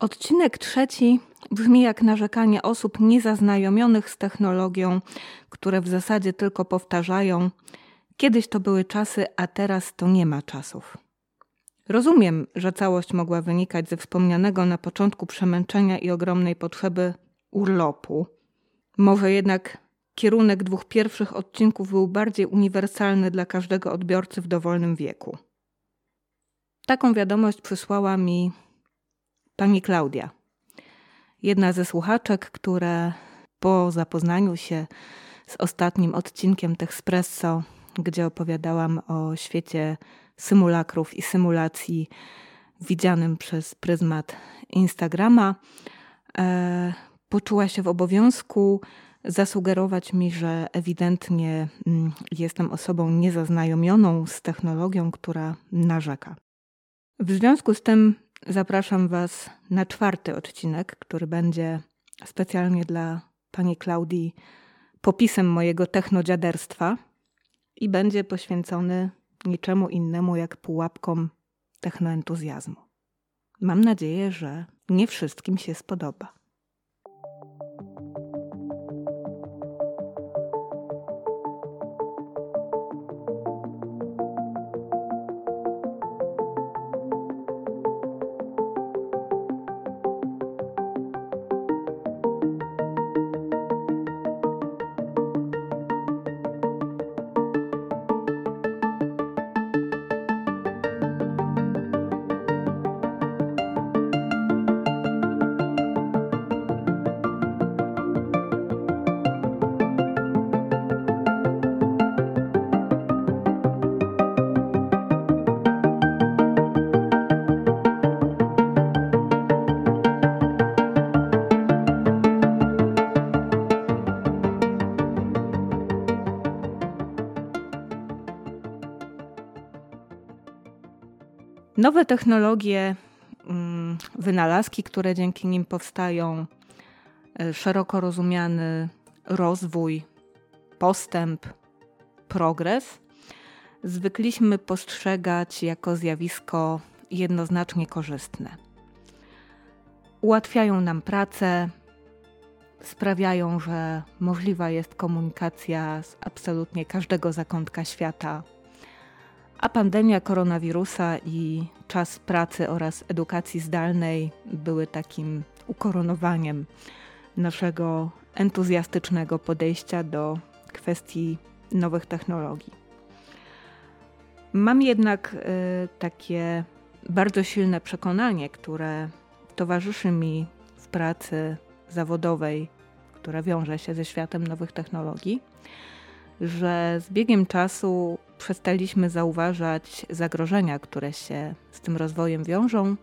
Odcinek trzeci brzmi jak narzekanie osób niezaznajomionych z technologią, które w zasadzie tylko powtarzają: Kiedyś to były czasy, a teraz to nie ma czasów. Rozumiem, że całość mogła wynikać ze wspomnianego na początku przemęczenia i ogromnej potrzeby urlopu. Może jednak kierunek dwóch pierwszych odcinków był bardziej uniwersalny dla każdego odbiorcy w dowolnym wieku. Taką wiadomość przysłała mi pani Klaudia. Jedna ze słuchaczek, które po zapoznaniu się z ostatnim odcinkiem Techspresso, gdzie opowiadałam o świecie symulakrów i symulacji widzianym przez pryzmat Instagrama, e, poczuła się w obowiązku zasugerować mi, że ewidentnie mm, jestem osobą niezaznajomioną z technologią, która narzeka. W związku z tym zapraszam Was na czwarty odcinek, który będzie specjalnie dla pani Klaudii popisem mojego technodziaderstwa i będzie poświęcony niczemu innemu jak pułapkom technoentuzjazmu. Mam nadzieję, że nie wszystkim się spodoba. Nowe technologie, mm, wynalazki, które dzięki nim powstają, e, szeroko rozumiany rozwój, postęp, progres, zwykliśmy postrzegać jako zjawisko jednoznacznie korzystne. Ułatwiają nam pracę, sprawiają, że możliwa jest komunikacja z absolutnie każdego zakątka świata a pandemia koronawirusa i czas pracy oraz edukacji zdalnej były takim ukoronowaniem naszego entuzjastycznego podejścia do kwestii nowych technologii. Mam jednak y, takie bardzo silne przekonanie, które towarzyszy mi w pracy zawodowej, która wiąże się ze światem nowych technologii, że z biegiem czasu przestaliśmy zauważać zagrożenia, które się z tym rozwojem wiążą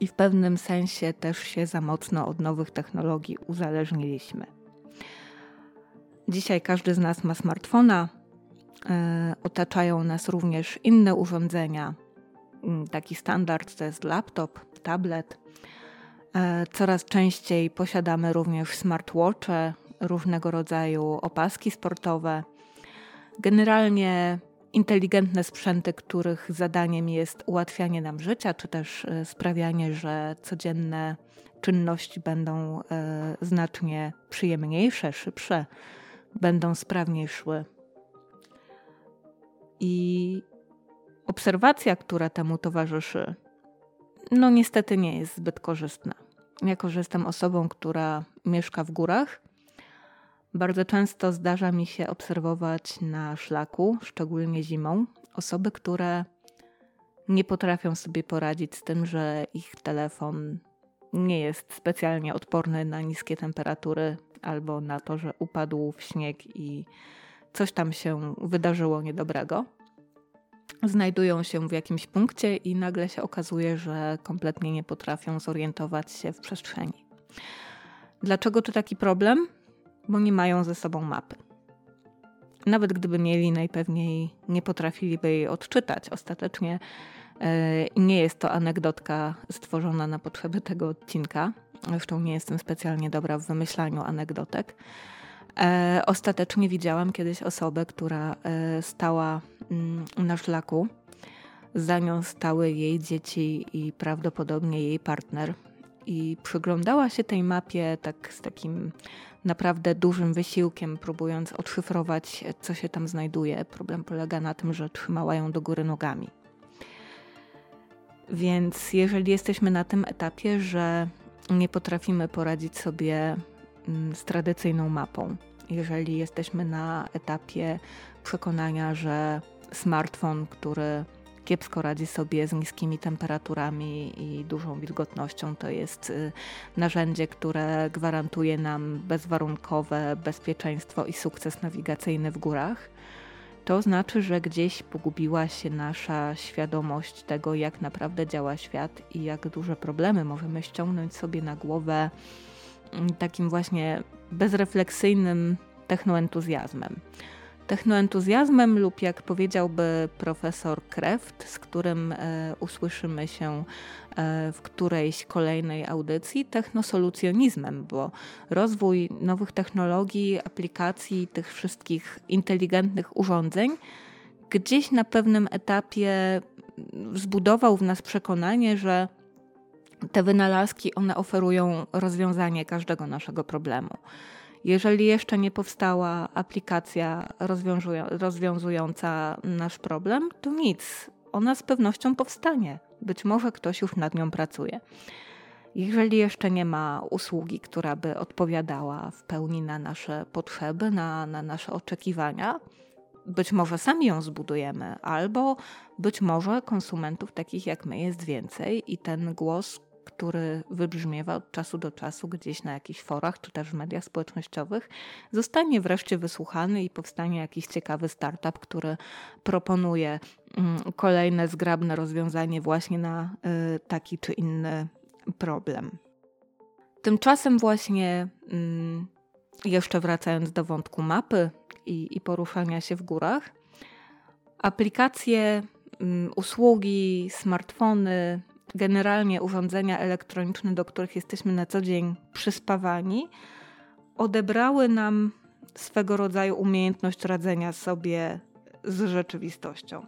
i w pewnym sensie też się za mocno od nowych technologii uzależniliśmy. Dzisiaj każdy z nas ma smartfona, e, otaczają nas również inne urządzenia. Mm, taki standard to jest laptop, tablet. E, coraz częściej posiadamy również smartwatche, różnego rodzaju opaski sportowe. Generalnie inteligentne sprzęty, których zadaniem jest ułatwianie nam życia, czy też e, sprawianie, że codzienne czynności będą e, znacznie przyjemniejsze, szybsze, będą sprawniej szły. I obserwacja, która temu towarzyszy, no niestety nie jest zbyt korzystna. Ja korzystam osobą, która mieszka w górach bardzo często zdarza mi się obserwować na szlaku, szczególnie zimą, osoby, które nie potrafią sobie poradzić z tym, że ich telefon nie jest specjalnie odporny na niskie temperatury albo na to, że upadł w śnieg i coś tam się wydarzyło niedobrego. Znajdują się w jakimś punkcie i nagle się okazuje, że kompletnie nie potrafią zorientować się w przestrzeni. Dlaczego to taki problem? Bo nie mają ze sobą mapy. Nawet gdyby mieli, najpewniej nie potrafiliby jej odczytać. Ostatecznie e, nie jest to anegdotka stworzona na potrzeby tego odcinka. Zresztą nie jestem specjalnie dobra w wymyślaniu anegdotek. E, ostatecznie widziałam kiedyś osobę, która e, stała mm, na szlaku. Za nią stały jej dzieci i prawdopodobnie jej partner. i przyglądała się tej mapie tak z takim naprawdę dużym wysiłkiem, próbując odszyfrować, co się tam znajduje. Problem polega na tym, że trzymała ją do góry nogami. Więc jeżeli jesteśmy na tym etapie, że nie potrafimy poradzić sobie mm, z tradycyjną mapą, jeżeli jesteśmy na etapie przekonania, że smartfon, który kiepsko radzi sobie z niskimi temperaturami i dużą wilgotnością. To jest y, narzędzie, które gwarantuje nam bezwarunkowe bezpieczeństwo i sukces nawigacyjny w górach. To znaczy, że gdzieś pogubiła się nasza świadomość tego, jak naprawdę działa świat i jak duże problemy możemy ściągnąć sobie na głowę mm, takim właśnie bezrefleksyjnym technoentuzjazmem technoentuzjazmem lub jak powiedziałby profesor Kreft, z którym e, usłyszymy się e, w którejś kolejnej audycji, technosolucjonizmem, bo rozwój nowych technologii, aplikacji, tych wszystkich inteligentnych urządzeń gdzieś na pewnym etapie zbudował w nas przekonanie, że te wynalazki one oferują rozwiązanie każdego naszego problemu. Jeżeli jeszcze nie powstała aplikacja rozwiązująca nasz problem, to nic. Ona z pewnością powstanie. Być może ktoś już nad nią pracuje. Jeżeli jeszcze nie ma usługi, która by odpowiadała w pełni na nasze potrzeby, na, na nasze oczekiwania, być może sami ją zbudujemy, albo być może konsumentów takich jak my jest więcej i ten głos który wybrzmiewa od czasu do czasu gdzieś na jakichś forach czy też w mediach społecznościowych, zostanie wreszcie wysłuchany i powstanie jakiś ciekawy startup, który proponuje mm, kolejne zgrabne rozwiązanie właśnie na y, taki czy inny problem. Tymczasem właśnie mm, jeszcze wracając do wątku mapy i, i poruszania się w górach, aplikacje, mm, usługi, smartfony, generalnie urządzenia elektroniczne, do których jesteśmy na co dzień przyspawani, odebrały nam swego rodzaju umiejętność radzenia sobie z rzeczywistością.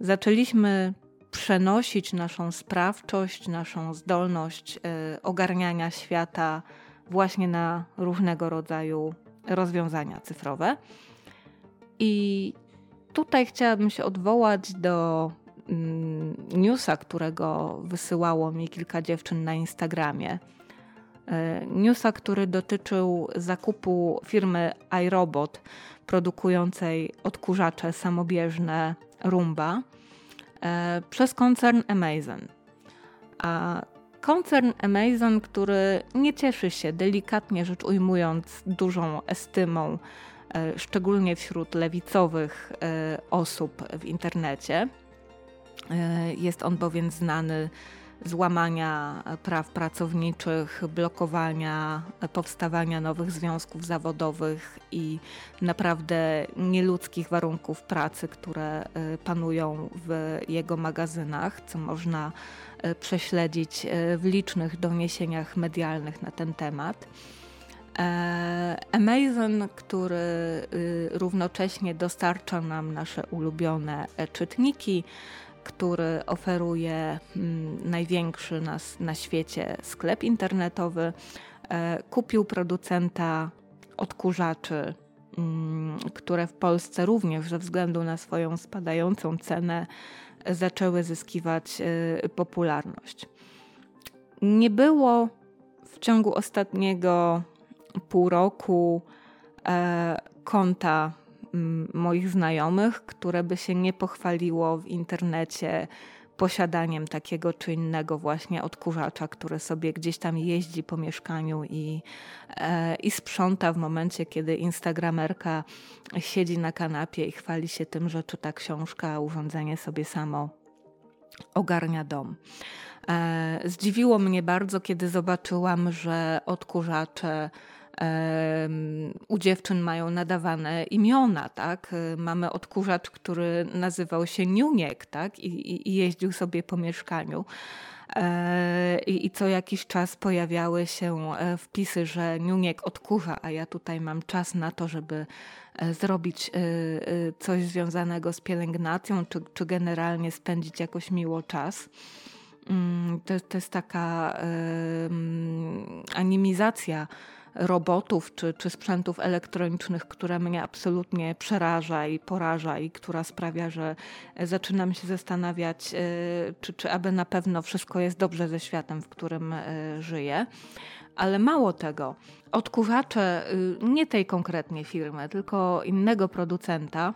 Zaczęliśmy przenosić naszą sprawczość, naszą zdolność y, ogarniania świata właśnie na różnego rodzaju rozwiązania cyfrowe. I tutaj chciałabym się odwołać do newsa, którego wysyłało mi kilka dziewczyn na Instagramie. E, newsa, który dotyczył zakupu firmy iRobot produkującej odkurzacze samobieżne Rumba e, przez koncern Amazon. A koncern Amazon, który nie cieszy się, delikatnie rzecz ujmując, dużą estymą, e, szczególnie wśród lewicowych osób w internecie, jest on bowiem znany z łamania praw pracowniczych, blokowania powstawania nowych związków zawodowych i naprawdę nieludzkich warunków pracy, które e, panują w jego magazynach, co można e, prześledzić w licznych doniesieniach medialnych na ten temat. Amazon, który równocześnie dostarcza nam nasze ulubione czytniki, który oferuje mm, największy na, na świecie sklep internetowy, e, kupił producenta odkurzaczy, mm, które w Polsce również ze względu na swoją spadającą cenę zaczęły zyskiwać e, popularność. Nie było w ciągu ostatniego pół roku e, konta moich znajomych, które by się nie pochwaliło w internecie posiadaniem takiego czy innego właśnie odkurzacza, który sobie gdzieś tam jeździ po mieszkaniu i, e, i sprząta w momencie, kiedy instagramerka siedzi na kanapie i chwali się tym, że czyta książkę, a urządzenie sobie samo ogarnia dom. E, zdziwiło mnie bardzo, kiedy zobaczyłam, że odkurzacze u dziewczyn mają nadawane imiona, tak? Mamy odkurzacz, który nazywał się Niuniek, tak? I, i jeździł sobie po mieszkaniu. E, I, I, co jakiś czas pojawiały się e, wpisy, że Niuniek odkurza, a ja tutaj mam czas na to, żeby e, zrobić coś związanego z pielęgnacją, czy, czy generalnie spędzić jakoś miło czas. Mm, to, to jest taka animizacja robotów czy, czy sprzętów elektronicznych, która mnie absolutnie przeraża i poraża i która sprawia, że zaczynam się zastanawiać, e, czy, czy aby na pewno wszystko jest dobrze ze światem, w którym e, żyję. Ale mało tego, odkurzacze y, nie tej konkretnie firmy, tylko innego producenta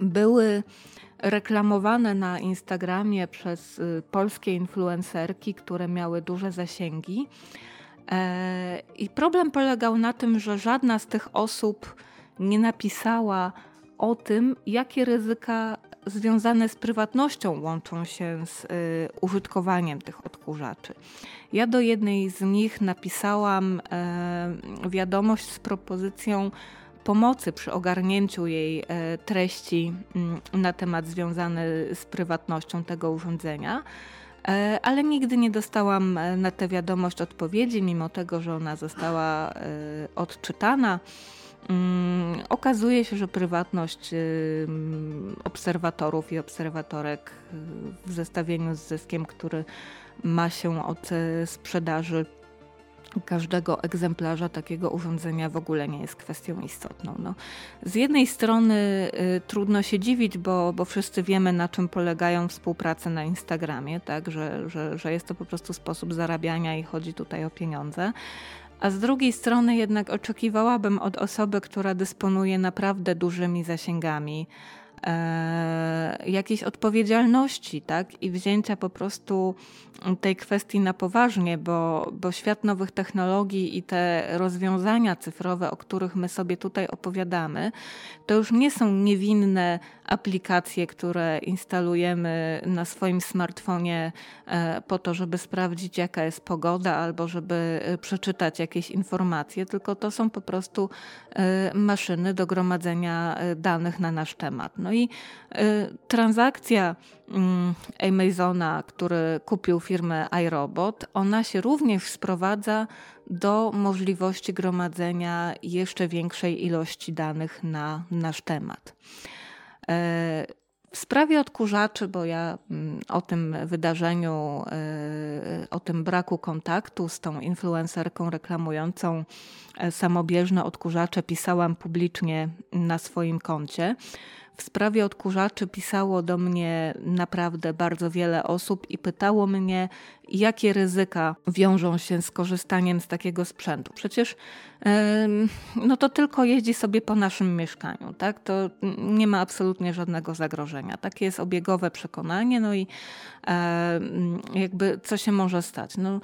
były reklamowane na Instagramie przez y, polskie influencerki, które miały duże zasięgi. E, I problem polegał na tym, że żadna z tych osób nie napisała o tym, jakie ryzyka związane z prywatnością łączą się z y, użytkowaniem tych odkurzaczy. Ja do jednej z nich napisałam y, wiadomość z propozycją pomocy przy ogarnięciu jej y, treści na temat związany z prywatnością tego urządzenia. E, ale nigdy nie dostałam e, na tę wiadomość odpowiedzi, mimo tego, że ona została e, odczytana. Mm, okazuje się, że prywatność obserwatorów i obserwatorek w zestawieniu z zyskiem, który ma się od sprzedaży każdego egzemplarza takiego urządzenia w ogóle nie jest kwestią istotną. No, z jednej strony y, trudno się dziwić, bo, bo wszyscy wiemy, na czym polegają współprace na Instagramie, tak? że, że, że jest to po prostu sposób zarabiania i chodzi tutaj o pieniądze. A z drugiej strony jednak oczekiwałabym od osoby, która dysponuje naprawdę dużymi zasięgami, e, jakiejś odpowiedzialności, tak? I wzięcia po prostu tej kwestii na poważnie, bo, bo świat nowych technologii i te rozwiązania cyfrowe, o których my sobie tutaj opowiadamy, to już nie są niewinne aplikacje, które instalujemy na swoim smartfonie e, po to, żeby sprawdzić, jaka jest pogoda, albo żeby e, przeczytać jakieś informacje, tylko to są po prostu e, maszyny do gromadzenia danych na nasz temat. No i transakcja mm, Amazona, który kupił firmę iRobot, ona się również sprowadza do możliwości gromadzenia jeszcze większej ilości danych na nasz temat. E, w sprawie odkurzaczy, bo ja mm, o tym wydarzeniu, e, o tym braku kontaktu z tą influencerką reklamującą e, samobieżne odkurzacze pisałam publicznie na swoim koncie. W sprawie odkurzaczy pisało do mnie naprawdę bardzo wiele osób i pytało mnie, jakie ryzyka wiążą się z korzystaniem z takiego sprzętu. Przecież no to tylko jeździ sobie po naszym mieszkaniu, tak? To nie ma absolutnie żadnego zagrożenia. Takie jest obiegowe przekonanie, no i jakby co się może stać? No,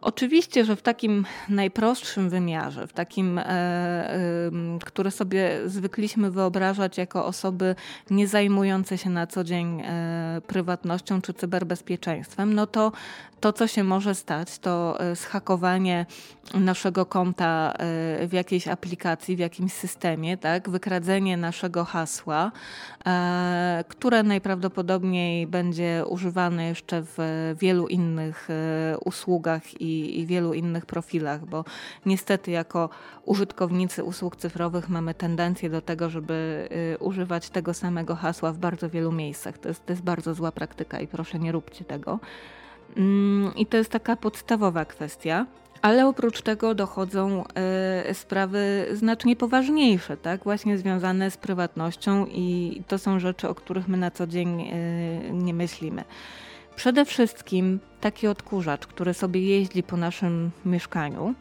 Oczywiście, że w takim najprostszym wymiarze, w takim, e, e, który sobie zwykliśmy wyobrażać jako osoby nie zajmujące się na co dzień e, prywatnością czy cyberbezpieczeństwem, no to to, co się może stać, to e, zhakowanie naszego konta e, w jakiejś aplikacji, w jakimś systemie, tak? wykradzenie naszego hasła, e, które najprawdopodobniej będzie używane jeszcze w wielu innych usługach i, i wielu innych profilach, bo niestety jako użytkownicy usług cyfrowych mamy tendencję do tego, żeby używać tego samego hasła w bardzo wielu miejscach. To jest, to jest bardzo zła praktyka i proszę nie róbcie tego. Mm, I to jest taka podstawowa kwestia. Ale oprócz tego dochodzą y, sprawy znacznie poważniejsze, tak? właśnie związane z prywatnością, i to są rzeczy, o których my na co dzień y, nie myślimy. Przede wszystkim taki odkurzacz, który sobie jeździ po naszym mieszkaniu,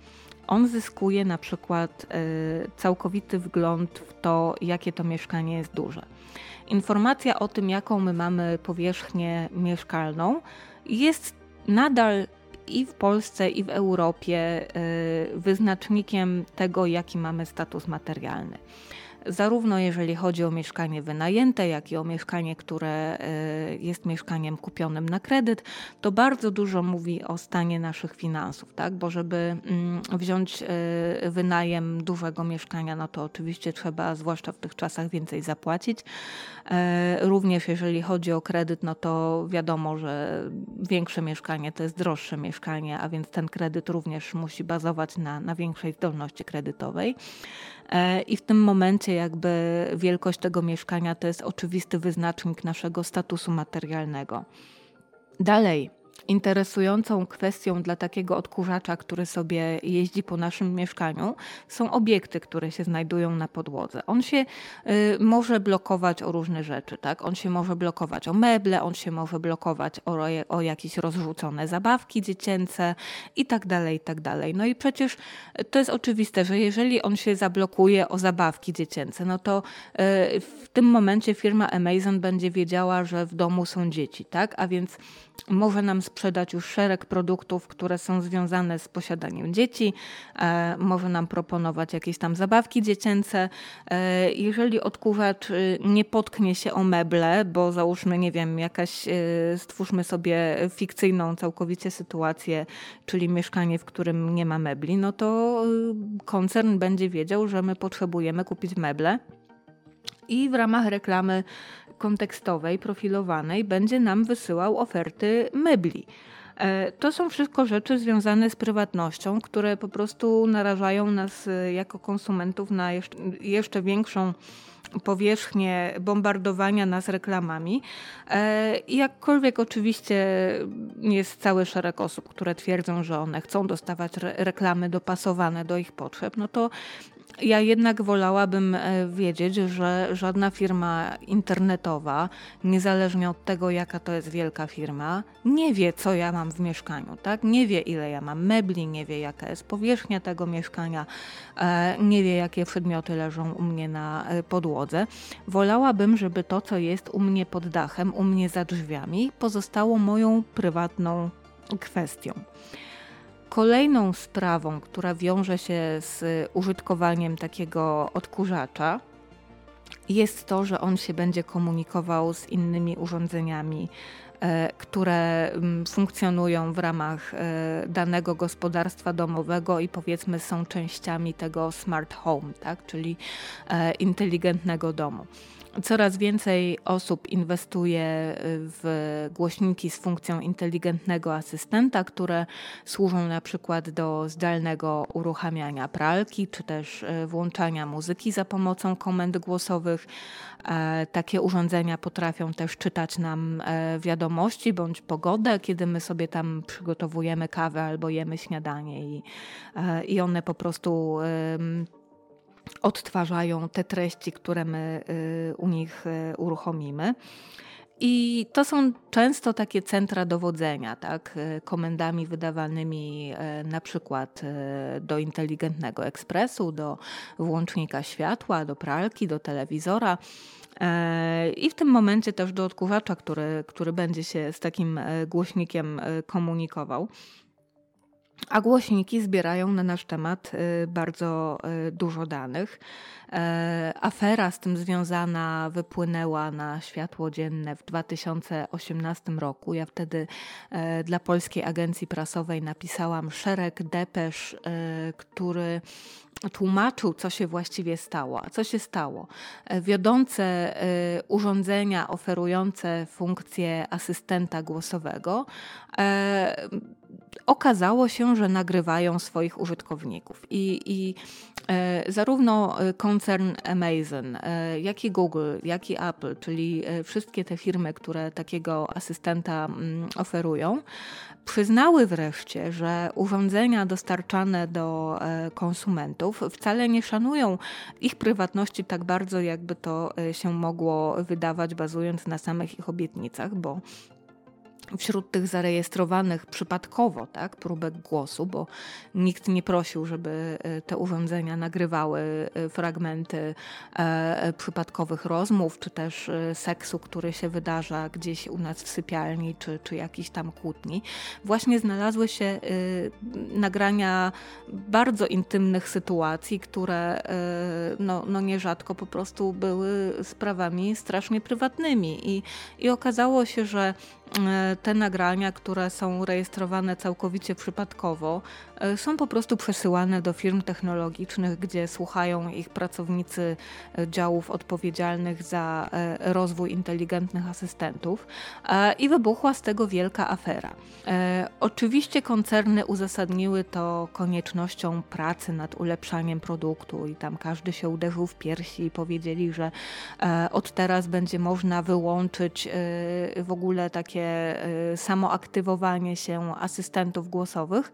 on zyskuje na przykład y, całkowity wgląd w to, jakie to mieszkanie jest duże. Informacja o tym, jaką my mamy powierzchnię mieszkalną, jest nadal i w Polsce, i w Europie y, wyznacznikiem tego, jaki mamy status materialny zarówno jeżeli chodzi o mieszkanie wynajęte, jak i o mieszkanie, które e, jest mieszkaniem kupionym na kredyt, to bardzo dużo mówi o stanie naszych finansów, tak? Bo żeby mm, wziąć e, wynajem dużego mieszkania, no to oczywiście trzeba, zwłaszcza w tych czasach, więcej zapłacić. E, również jeżeli chodzi o kredyt, no to wiadomo, że większe mieszkanie to jest droższe mieszkanie, a więc ten kredyt również musi bazować na, na większej zdolności kredytowej. I w tym momencie jakby wielkość tego mieszkania to jest oczywisty wyznacznik naszego statusu materialnego. Dalej, interesującą kwestią dla takiego odkurzacza, który sobie jeździ po naszym mieszkaniu, są obiekty, które się znajdują na podłodze. On się y, może blokować o różne rzeczy, tak? On się może blokować o meble, on się może blokować o, o jakieś rozrzucone zabawki dziecięce i tak dalej, i tak dalej. No i przecież to jest oczywiste, że jeżeli on się zablokuje o zabawki dziecięce, no to y, w tym momencie firma Amazon będzie wiedziała, że w domu są dzieci, tak? A więc może nam sprzedać już szereg produktów, które są związane z posiadaniem dzieci, e, może nam proponować jakieś tam zabawki dziecięce. E, jeżeli odkurzacz y, nie potknie się o meble, bo załóżmy, nie wiem, jakaś, y, stwórzmy sobie fikcyjną całkowicie sytuację, czyli mieszkanie, w którym nie ma mebli, no to y, koncern będzie wiedział, że my potrzebujemy kupić meble. I w ramach reklamy kontekstowej, profilowanej będzie nam wysyłał oferty mebli. E, to są wszystko rzeczy związane z prywatnością, które po prostu narażają nas e, jako konsumentów na jeszcze większą powierzchnię bombardowania nas reklamami. E, jakkolwiek oczywiście jest cały szereg osób, które twierdzą, że one chcą dostawać reklamy dopasowane do ich potrzeb, no to ja jednak wolałabym e, wiedzieć, że żadna firma internetowa, niezależnie od tego, jaka to jest wielka firma, nie wie, co ja mam w mieszkaniu, tak? Nie wie, ile ja mam mebli, nie wie, jaka jest powierzchnia tego mieszkania, e, nie wie, jakie przedmioty leżą u mnie na e, podłodze. Wolałabym, żeby to, co jest u mnie pod dachem, u mnie za drzwiami, pozostało moją prywatną kwestią. Kolejną sprawą, która wiąże się z użytkowaniem takiego odkurzacza, jest to, że on się będzie komunikował z innymi urządzeniami, e, które mm, funkcjonują w ramach e, danego gospodarstwa domowego i powiedzmy są częściami tego smart home, tak? czyli e, inteligentnego domu. Coraz więcej osób inwestuje w głośniki z funkcją inteligentnego asystenta, które służą na przykład do zdalnego uruchamiania pralki, czy też e, włączania muzyki za pomocą komend głosowych. E, takie urządzenia potrafią też czytać nam e, wiadomości bądź pogodę, kiedy my sobie tam przygotowujemy kawę albo jemy śniadanie i, i one po prostu odtwarzają te treści, które my y, u nich y, uruchomimy. I to są często takie centra dowodzenia, tak? Y, komendami wydawanymi na przykład do inteligentnego ekspresu, do włącznika światła, do pralki, do telewizora. I w tym momencie też do odkurzacza, który, który będzie się z takim głośnikiem komunikował. A głośniki zbierają na nasz temat y, bardzo y, dużo danych. E, afera z tym związana wypłynęła na światło dzienne w 2018 roku. Ja wtedy e, dla Polskiej Agencji Prasowej napisałam szereg depesz, e, który tłumaczył, co się właściwie stało. Co się stało? Wiodące urządzenia oferujące funkcję asystenta głosowego okazało się, że nagrywają swoich użytkowników. I, i e, zarówno koncern Amazon, e, jak i Google, jak i Apple, czyli e, wszystkie te firmy, które takiego asystenta mm, oferują, przyznały wreszcie, że urządzenia dostarczane do e, konsumentów wcale nie szanują ich prywatności tak bardzo, jakby to e, się mogło wydawać, bazując na samych ich obietnicach, bo wśród tych zarejestrowanych przypadkowo tak, próbek głosu, bo nikt nie prosił, żeby e, te urządzenia nagrywały e, fragmenty e, przypadkowych rozmów, czy też seksu, który się wydarza gdzieś u nas w sypialni, czy, czy jakichś tam kłótni. Właśnie znalazły się nagrania bardzo intymnych sytuacji, które no, no nierzadko po prostu były sprawami strasznie prywatnymi. I, i okazało się, że te nagrania, które są rejestrowane całkowicie przypadkowo, są po prostu przesyłane do firm technologicznych, gdzie słuchają ich pracownicy e, działów odpowiedzialnych za e, rozwój inteligentnych asystentów i wybuchła z tego wielka afera. Oczywiście koncerny uzasadniły to koniecznością pracy nad ulepszaniem produktu i tam każdy się uderzył w piersi i powiedzieli, że od teraz będzie można wyłączyć w ogóle takie samoaktywowanie się asystentów głosowych,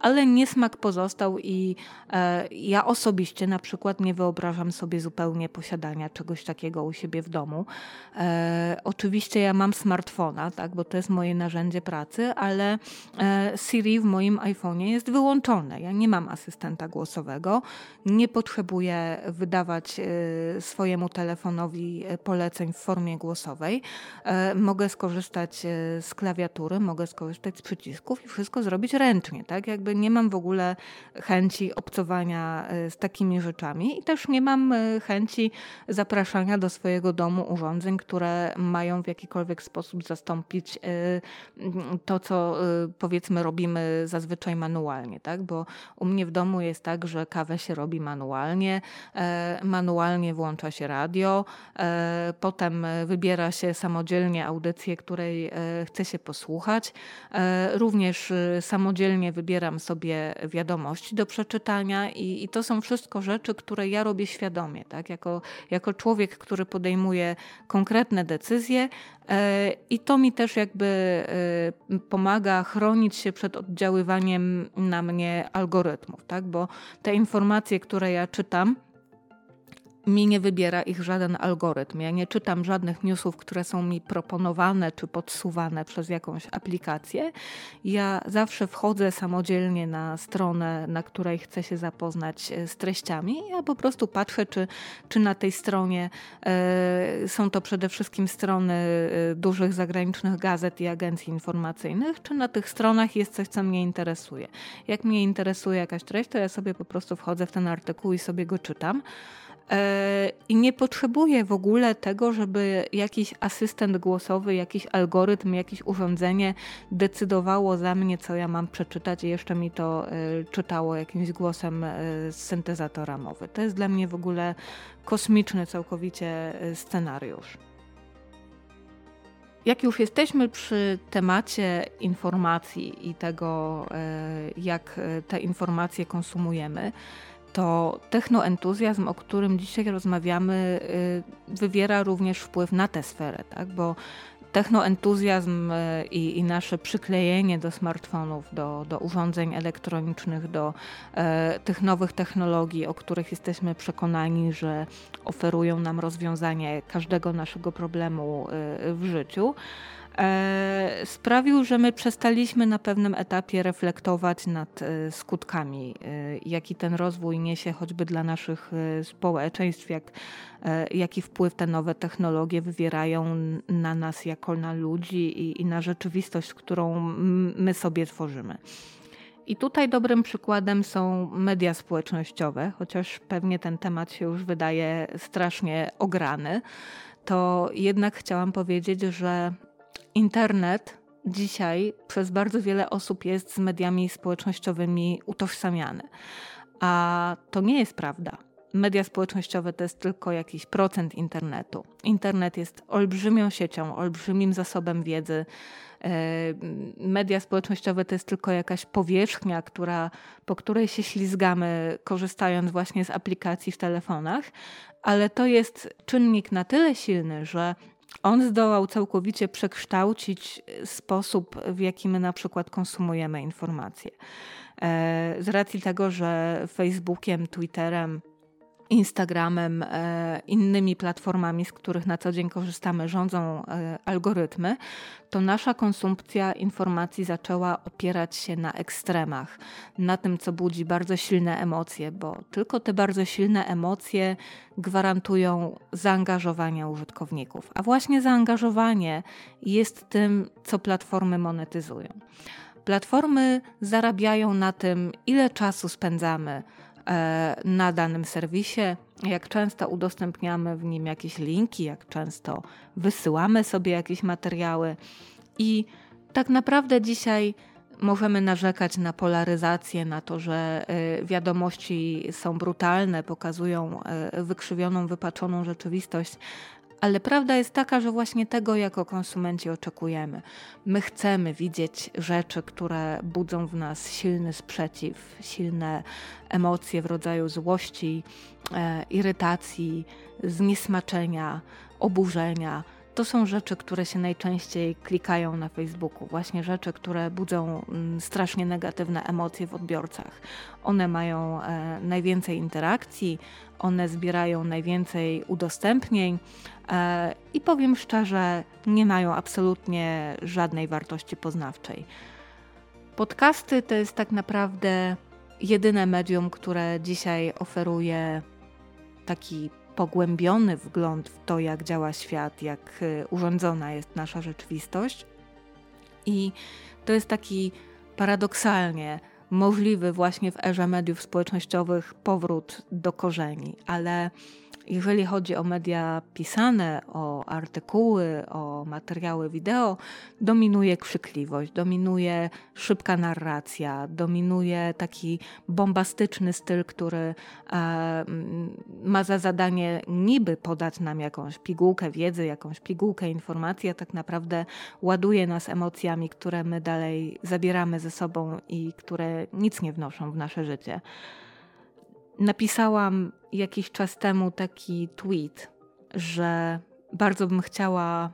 ale niesmak pozostał i e, ja osobiście na przykład nie wyobrażam sobie zupełnie posiadania czegoś takiego u siebie w domu. E, oczywiście ja mam smartfona, tak, bo to jest moje narzędzie pracy, ale e, Siri w moim iPhone'ie jest wyłączone. Ja nie mam asystenta głosowego, nie potrzebuję wydawać e, swojemu telefonowi e, poleceń w formie głosowej. E, mogę skorzystać z klawiatury, mogę skorzystać z przycisków i wszystko zrobić ręcznie, tak, jakby nie mam w ogóle chęci obcowania e, z takimi rzeczami i też nie mam e, chęci zapraszania do swojego domu urządzeń, które mają w jakikolwiek sposób zastąpić e, to, co powiedzmy robimy zazwyczaj manualnie, tak? Bo u mnie w domu jest tak, że kawę się robi manualnie, manualnie włącza się radio, potem wybiera się samodzielnie audycję, której chce się posłuchać. Również samodzielnie wybieram sobie wiadomości do przeczytania i, i to są wszystko rzeczy, które ja robię świadomie, tak? jako, jako człowiek, który podejmuje konkretne decyzje e, i to mi też jakby e, pomaga chronić się przed oddziaływaniem na mnie algorytmów, tak? bo te informacje, które ja czytam, mi nie wybiera ich żaden algorytm. Ja nie czytam żadnych newsów, które są mi proponowane czy podsuwane przez jakąś aplikację. Ja zawsze wchodzę samodzielnie na stronę, na której chcę się zapoznać e, z treściami. Ja po prostu patrzę, czy, czy na tej stronie e, są to przede wszystkim strony e, dużych zagranicznych gazet i agencji informacyjnych, czy na tych stronach jest coś, co mnie interesuje. Jak mnie interesuje jakaś treść, to ja sobie po prostu wchodzę w ten artykuł i sobie go czytam. E, I nie potrzebuję w ogóle tego, żeby jakiś asystent głosowy, jakiś algorytm, jakieś urządzenie decydowało za mnie, co ja mam przeczytać i jeszcze mi to e, czytało jakimś głosem e, z syntezatora mowy. To jest dla mnie w ogóle kosmiczny całkowicie scenariusz. Jak już jesteśmy przy temacie informacji i tego, jak te informacje konsumujemy, to technoentuzjazm, o którym dzisiaj rozmawiamy, y, wywiera również wpływ na tę sferę, tak? bo technoentuzjazm y, i, i, nasze przyklejenie do smartfonów, do, do urządzeń elektronicznych, do e, tych nowych technologii, o których jesteśmy przekonani, że oferują nam rozwiązanie każdego naszego problemu y, w życiu, e, sprawił, że my przestaliśmy na pewnym etapie reflektować nad e, skutkami, e, jaki ten rozwój niesie choćby dla naszych e, społeczeństw, jak, e, jaki wpływ te nowe technologie wywierają na nas jako na ludzi i, i na rzeczywistość, którą my sobie tworzymy. I tutaj dobrym przykładem są media społecznościowe, chociaż pewnie ten temat się już wydaje strasznie ograny, to jednak chciałam powiedzieć, że internet dzisiaj przez bardzo wiele osób jest z mediami społecznościowymi utożsamiany. A to nie jest prawda. Media społecznościowe to jest tylko jakiś procent internetu. Internet jest olbrzymią siecią, olbrzymim zasobem wiedzy. E, media społecznościowe to jest tylko jakaś powierzchnia, która, po której się ślizgamy, korzystając właśnie z aplikacji w telefonach, ale to jest czynnik na tyle silny, że on zdołał całkowicie przekształcić sposób, w jaki my na przykład konsumujemy informacje. E, z racji tego, że Facebookiem, Twitterem, Instagramem, e, innymi platformami, z których na co dzień korzystamy, rządzą e, algorytmy, to nasza konsumpcja informacji zaczęła opierać się na ekstremach, na tym, co budzi bardzo silne emocje, bo tylko te bardzo silne emocje gwarantują zaangażowanie użytkowników. A właśnie zaangażowanie jest tym, co platformy monetyzują. Platformy zarabiają na tym, ile czasu spędzamy na danym serwisie, jak często udostępniamy w nim jakieś linki, jak często wysyłamy sobie jakieś materiały. I tak naprawdę dzisiaj możemy narzekać na polaryzację, na to, że e, wiadomości są brutalne, pokazują e, wykrzywioną, wypaczoną rzeczywistość, ale prawda jest taka, że właśnie tego jako konsumenci oczekujemy. My chcemy widzieć rzeczy, które budzą w nas silny sprzeciw, silne emocje w rodzaju złości, e, irytacji, zniesmaczenia, oburzenia. To są rzeczy, które się najczęściej klikają na Facebooku. Właśnie rzeczy, które budzą mm, strasznie negatywne emocje w odbiorcach. One mają e, najwięcej interakcji, one zbierają najwięcej udostępnień e, i powiem szczerze, nie mają absolutnie żadnej wartości poznawczej. Podcasty to jest tak naprawdę jedyne medium, które dzisiaj oferuje taki pogłębiony wgląd w to, jak działa świat, jak y, urządzona jest nasza rzeczywistość. I to jest taki paradoksalnie możliwy właśnie w erze mediów społecznościowych powrót do korzeni, ale jeżeli chodzi o media pisane, o artykuły, o materiały wideo, dominuje krzykliwość, dominuje szybka narracja, dominuje taki bombastyczny styl, który e, ma za zadanie niby podać nam jakąś pigułkę wiedzy, jakąś pigułkę informacji, a tak naprawdę ładuje nas emocjami, które my dalej zabieramy ze sobą i które nic nie wnoszą w nasze życie. Napisałam jakiś czas temu taki tweet, że bardzo bym chciała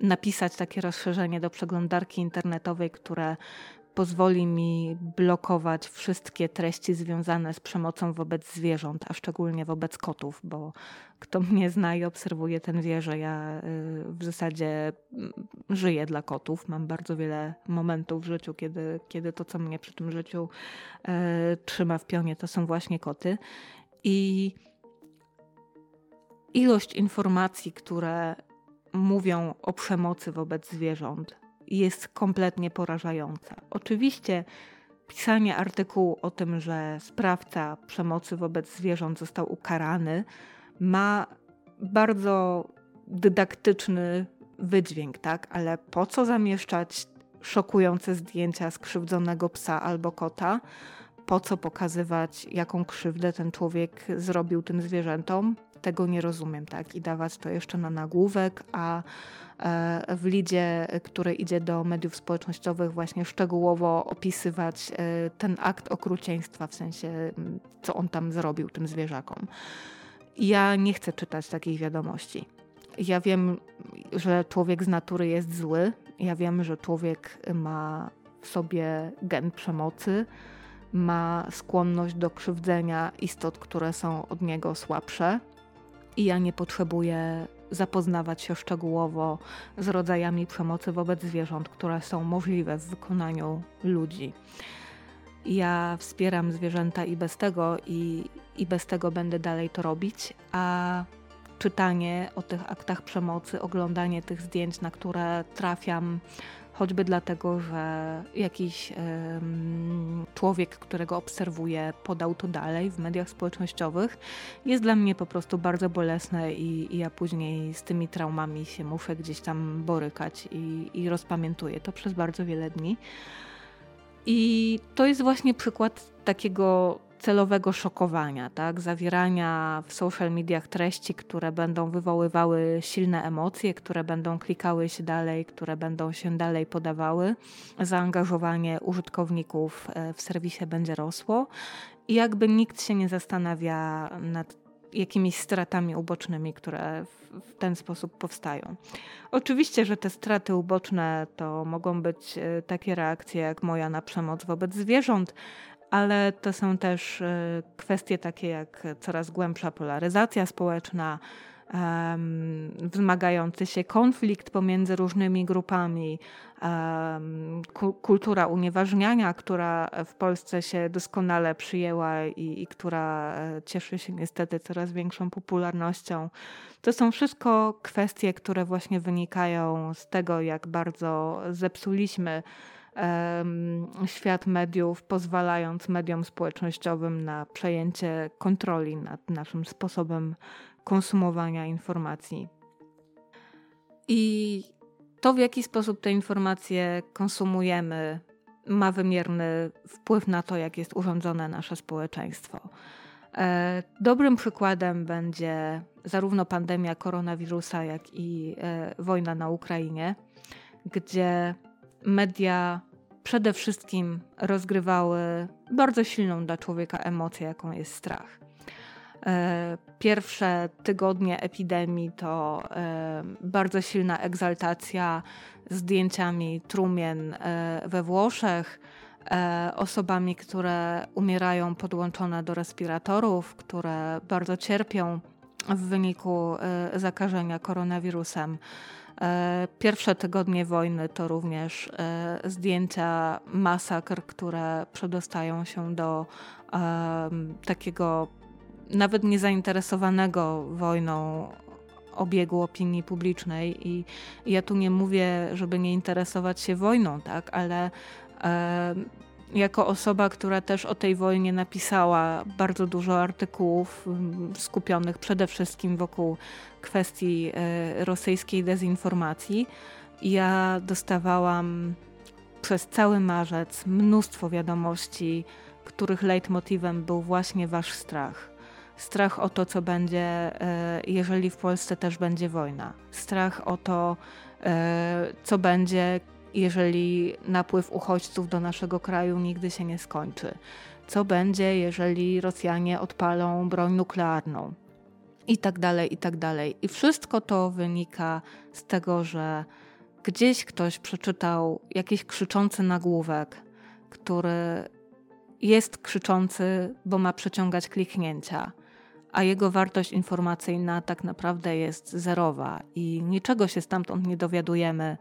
napisać takie rozszerzenie do przeglądarki internetowej, które pozwoli mi blokować wszystkie treści związane z przemocą wobec zwierząt, a szczególnie wobec kotów, bo kto mnie zna i obserwuje, ten wie, że ja y, w zasadzie mm, żyję dla kotów. Mam bardzo wiele momentów w życiu, kiedy, kiedy to, co mnie przy tym życiu e, trzyma w pionie, to są właśnie koty. I ilość informacji, które mówią o przemocy wobec zwierząt, jest kompletnie porażająca. Oczywiście pisanie artykułu o tym, że sprawca przemocy wobec zwierząt został ukarany, ma bardzo dydaktyczny wydźwięk, tak? Ale po co zamieszczać szokujące zdjęcia skrzywdzonego psa albo kota? Po co pokazywać, jaką krzywdę ten człowiek zrobił tym zwierzętom? Tego nie rozumiem, tak? I dawać to jeszcze na nagłówek, a e, w lidzie, który idzie do mediów społecznościowych, właśnie szczegółowo opisywać e, ten akt okrucieństwa, w sensie, co on tam zrobił tym zwierzakom. Ja nie chcę czytać takich wiadomości. Ja wiem, że człowiek z natury jest zły. Ja wiem, że człowiek ma w sobie gen przemocy, ma skłonność do krzywdzenia istot, które są od niego słabsze. I ja nie potrzebuję zapoznawać się szczegółowo z rodzajami przemocy wobec zwierząt, które są możliwe w wykonaniu ludzi. Ja wspieram zwierzęta i bez tego, i, i bez tego będę dalej to robić, a czytanie o tych aktach przemocy, oglądanie tych zdjęć, na które trafiam, choćby dlatego, że jakiś człowiek, którego obserwuję, podał to dalej w mediach społecznościowych, jest dla mnie po prostu bardzo bolesne i, i ja później z tymi traumami się muszę gdzieś tam borykać i, i rozpamiętuję to przez bardzo wiele dni. I to jest właśnie przykład takiego celowego szokowania, tak? zawierania w social mediach treści, które będą wywoływały silne emocje, które będą klikały się dalej, które będą się dalej podawały. Zaangażowanie użytkowników e, w serwisie będzie rosło i jakby nikt się nie zastanawia nad jakimiś stratami ubocznymi, które w ten sposób powstają. Oczywiście, że te straty uboczne to mogą być e, takie reakcje jak moja na przemoc wobec zwierząt, ale to są też e, kwestie takie jak coraz głębsza polaryzacja społeczna, wzmagający się konflikt pomiędzy różnymi grupami, kultura unieważniania, która w Polsce się doskonale przyjęła i, i która e, cieszy się niestety coraz większą popularnością. To są wszystko kwestie, które właśnie wynikają z tego, jak bardzo zepsuliśmy świat mediów, pozwalając mediom społecznościowym na przejęcie kontroli nad naszym sposobem konsumowania informacji. I to, w jaki sposób te informacje konsumujemy, ma wymierny wpływ na to, jak jest urządzone nasze społeczeństwo. E, dobrym przykładem będzie zarówno pandemia koronawirusa, jak i e, wojna na Ukrainie, gdzie media przede wszystkim rozgrywały bardzo silną dla człowieka emocję, jaką jest strach. Pierwsze tygodnie epidemii to bardzo silna egzaltacja zdjęciami trumien we Włoszech, osobami, które umierają podłączone do respiratorów, które bardzo cierpią w wyniku zakażenia koronawirusem. E, pierwsze tygodnie wojny to również e, zdjęcia masakr, które przedostają się do takiego nawet niezainteresowanego wojną obiegu opinii publicznej. I ja tu nie mówię, żeby nie interesować się wojną, tak, ale jako osoba, która też o tej wojnie napisała bardzo dużo artykułów mm, skupionych przede wszystkim wokół kwestii e, rosyjskiej dezinformacji, ja dostawałam przez cały marzec mnóstwo wiadomości, których leitmotywem był właśnie wasz strach. Strach o to, co będzie, e, jeżeli w Polsce też będzie wojna. Strach o to, e, co będzie, jeżeli napływ uchodźców do naszego kraju nigdy się nie skończy? Co będzie, jeżeli Rosjanie odpalą broń nuklearną? I tak dalej, i tak dalej. I wszystko to wynika z tego, że gdzieś ktoś przeczytał jakiś krzyczący nagłówek, który jest krzyczący, bo ma przyciągać kliknięcia, a jego wartość informacyjna tak naprawdę jest zerowa i niczego się stamtąd nie dowiadujemy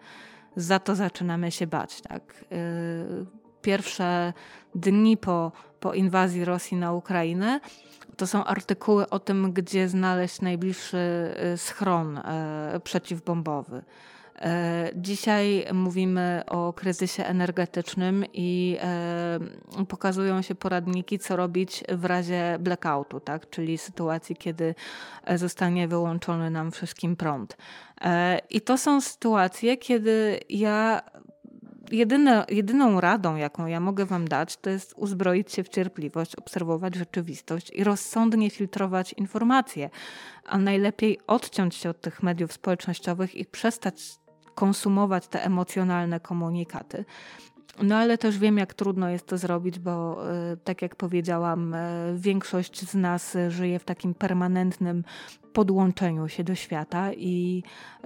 za to zaczynamy się bać. Tak? Y, pierwsze dni po, po inwazji Rosji na Ukrainę to są artykuły o tym, gdzie znaleźć najbliższy y, schron y, przeciwbombowy. Dzisiaj mówimy o kryzysie energetycznym i pokazują się poradniki, co robić w razie blackoutu, tak? czyli sytuacji, kiedy zostanie wyłączony nam wszystkim prąd. E, I to są sytuacje, kiedy ja jedyne, jedyną radą, jaką ja mogę Wam dać, to jest uzbroić się w cierpliwość, obserwować rzeczywistość i rozsądnie filtrować informacje, a najlepiej odciąć się od tych mediów społecznościowych i przestać konsumować te emocjonalne komunikaty. No ale też wiem, jak trudno jest to zrobić, bo e, tak jak powiedziałam, e, większość z nas żyje w takim permanentnym podłączeniu się do świata i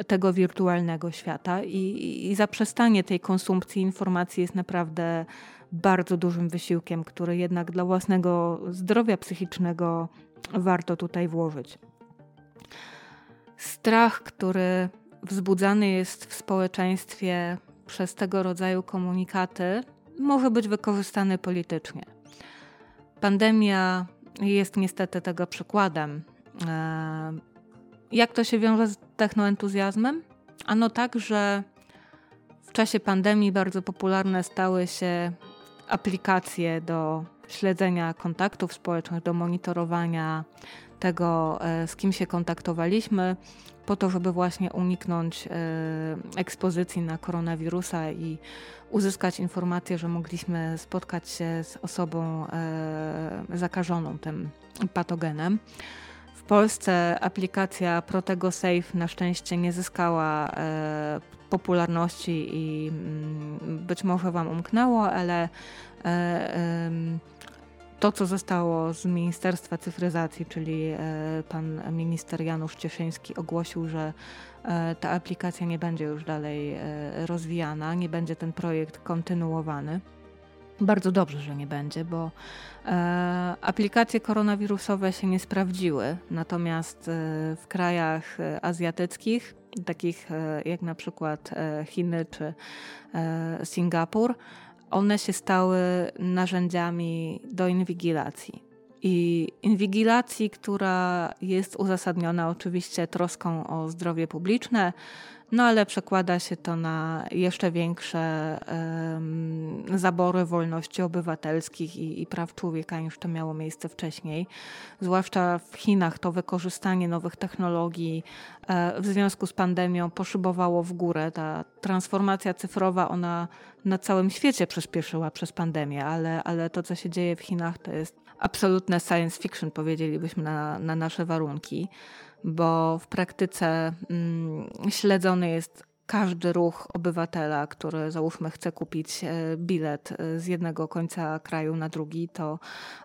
tego wirtualnego świata, i, i zaprzestanie tej konsumpcji informacji jest naprawdę bardzo dużym wysiłkiem, który jednak dla własnego zdrowia psychicznego warto tutaj włożyć. Strach, który wzbudzany jest w społeczeństwie przez tego rodzaju komunikaty, może być wykorzystany politycznie. Pandemia jest niestety tego przykładem. E, jak to się wiąże z technoentuzjazmem? Ano tak, że w czasie pandemii bardzo popularne stały się aplikacje do śledzenia kontaktów społecznych, do monitorowania tego, e, z kim się kontaktowaliśmy, po to, żeby właśnie uniknąć e, ekspozycji na koronawirusa i uzyskać informację, że mogliśmy spotkać się z osobą zakażoną tym patogenem. W Polsce aplikacja Protego Safe na szczęście nie zyskała e, popularności i mm, być może Wam umknęło, ale e, to, co zostało z Ministerstwa Cyfryzacji, czyli e, pan minister Janusz Cieszyński ogłosił, że e, ta aplikacja nie będzie już dalej e, rozwijana, nie będzie ten projekt kontynuowany. Bardzo dobrze, że nie będzie, bo e, aplikacje koronawirusowe się nie sprawdziły. Natomiast e, w krajach azjatyckich, takich e, jak na przykład Chiny czy Singapur, one się stały narzędziami do inwigilacji. I inwigilacji, która jest uzasadniona oczywiście troską o zdrowie publiczne, no ale przekłada się to na jeszcze większe um, zabory wolności obywatelskich i, i, praw człowieka niż to miało miejsce wcześniej. Zwłaszcza w Chinach to wykorzystanie nowych technologii e, w związku z pandemią poszybowało w górę. Ta transformacja cyfrowa, ona na całym świecie przyspieszyła przez pandemię, ale, ale to, co się dzieje w Chinach, to jest absolutne science fiction, powiedzielibyśmy na, na nasze warunki bo w praktyce mm, śledzony jest każdy ruch obywatela, który załóżmy chce kupić e, bilet e, z jednego końca kraju na drugi, to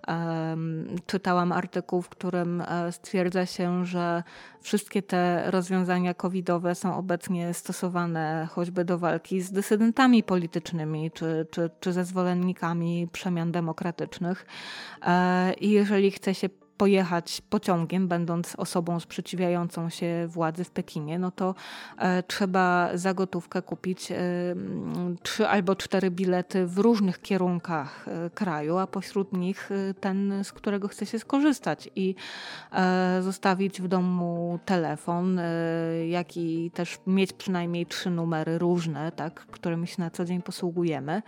um, czytałam artykuł, w którym e, stwierdza się, że wszystkie te rozwiązania covidowe są obecnie stosowane choćby do walki z dysydentami politycznymi czy, czy, czy ze zwolennikami przemian demokratycznych. I jeżeli chce się pojechać pociągiem, będąc osobą sprzeciwiającą się władzy w Pekinie, no to e, trzeba za gotówkę kupić e, trzy albo cztery bilety w różnych kierunkach e, kraju, a pośród nich ten, z którego chce się skorzystać i zostawić w domu telefon, jak i też mieć przynajmniej trzy numery różne, tak, którymi się na co dzień posługujemy,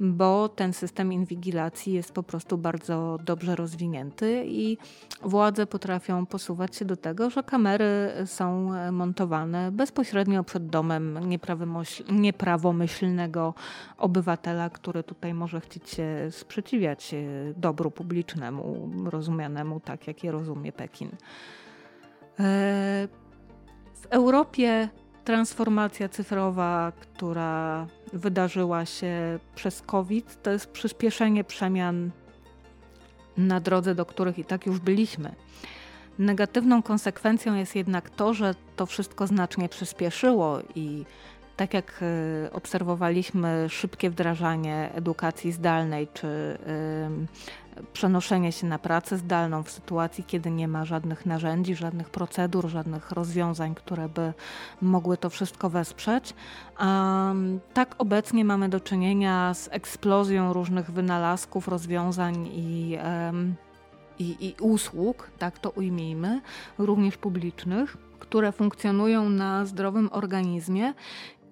bo ten system inwigilacji jest po prostu bardzo dobrze rozwinięty i władze potrafią posuwać się do tego, że kamery są montowane bezpośrednio przed domem nieprawomyślnego obywatela, który tutaj może chcieć się sprzeciwiać dobru publicznemu, rozumianemu tak, jak je rozumie Pekin. E, w Europie transformacja cyfrowa, która wydarzyła się przez COVID, to jest przyspieszenie przemian na drodze, do których i tak już byliśmy. Negatywną konsekwencją jest jednak to, że to wszystko znacznie przyspieszyło i tak jak e, obserwowaliśmy szybkie wdrażanie edukacji zdalnej czy przenoszenie się na pracę zdalną w sytuacji, kiedy nie ma żadnych narzędzi, żadnych procedur, żadnych rozwiązań, które by mogły to wszystko wesprzeć. Tak obecnie mamy do czynienia z eksplozją różnych wynalazków, rozwiązań i, i, i usług, tak to ujmijmy, również publicznych, które funkcjonują na zdrowym organizmie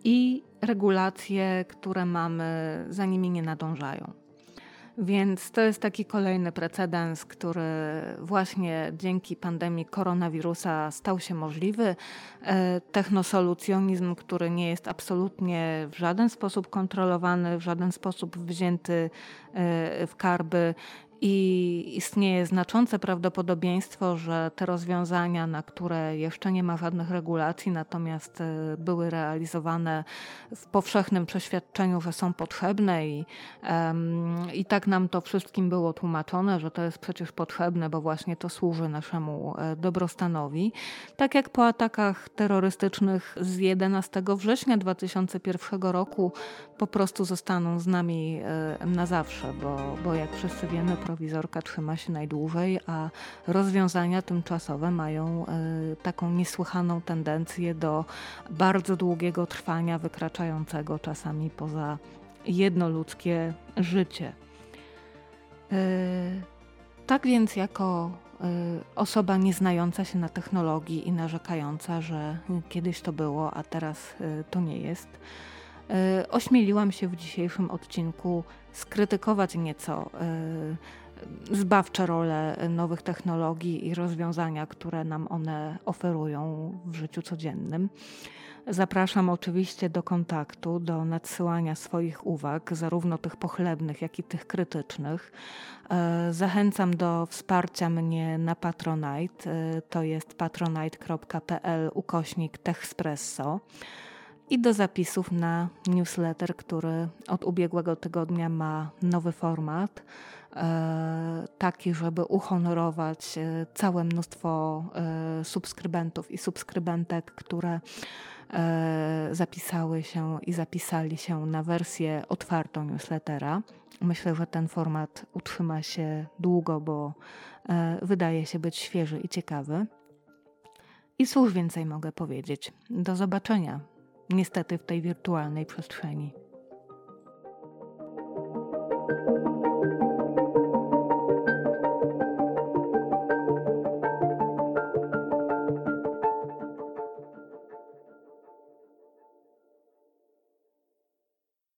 i regulacje, które mamy, za nimi nie nadążają. Więc to jest taki kolejny precedens, który właśnie dzięki pandemii koronawirusa stał się możliwy. E, technosolucjonizm, który nie jest absolutnie w żaden sposób kontrolowany, w żaden sposób wzięty e, w karby, i istnieje znaczące prawdopodobieństwo, że te rozwiązania, na które jeszcze nie ma żadnych regulacji, natomiast e, były realizowane w powszechnym przeświadczeniu, że są potrzebne i, um, i tak nam to wszystkim było tłumaczone, że to jest przecież potrzebne, bo właśnie to służy naszemu e, dobrostanowi. Tak jak po atakach terrorystycznych z 11 września 2001 roku po prostu zostaną z nami e, na zawsze, bo, bo jak wszyscy wiemy, prowizorka trzyma się najdłużej, a rozwiązania tymczasowe mają e, taką niesłychaną tendencję do bardzo długiego trwania, wykraczającego czasami poza jednoludzkie życie. E, tak więc, jako osoba nieznająca się na technologii i narzekająca, że kiedyś to było, a teraz to nie jest, ośmieliłam się w dzisiejszym odcinku skrytykować nieco zbawcze role nowych technologii i rozwiązania, które nam one oferują w życiu codziennym. Zapraszam oczywiście do kontaktu, do nadsyłania swoich uwag, zarówno tych pochlebnych, jak i tych krytycznych. E, zachęcam do wsparcia mnie na Patronite. E, to jest patronite.pl ukośnik Techspresso i do zapisów na newsletter, który od ubiegłego tygodnia ma nowy format. E, taki, żeby uhonorować e, całe mnóstwo e, subskrybentów i subskrybentek, które zapisały się i zapisali się na wersję otwartą newslettera. Myślę, że ten format utrzyma się długo, bo wydaje się być świeży i ciekawy. I cóż więcej mogę powiedzieć? Do zobaczenia, niestety w tej wirtualnej przestrzeni.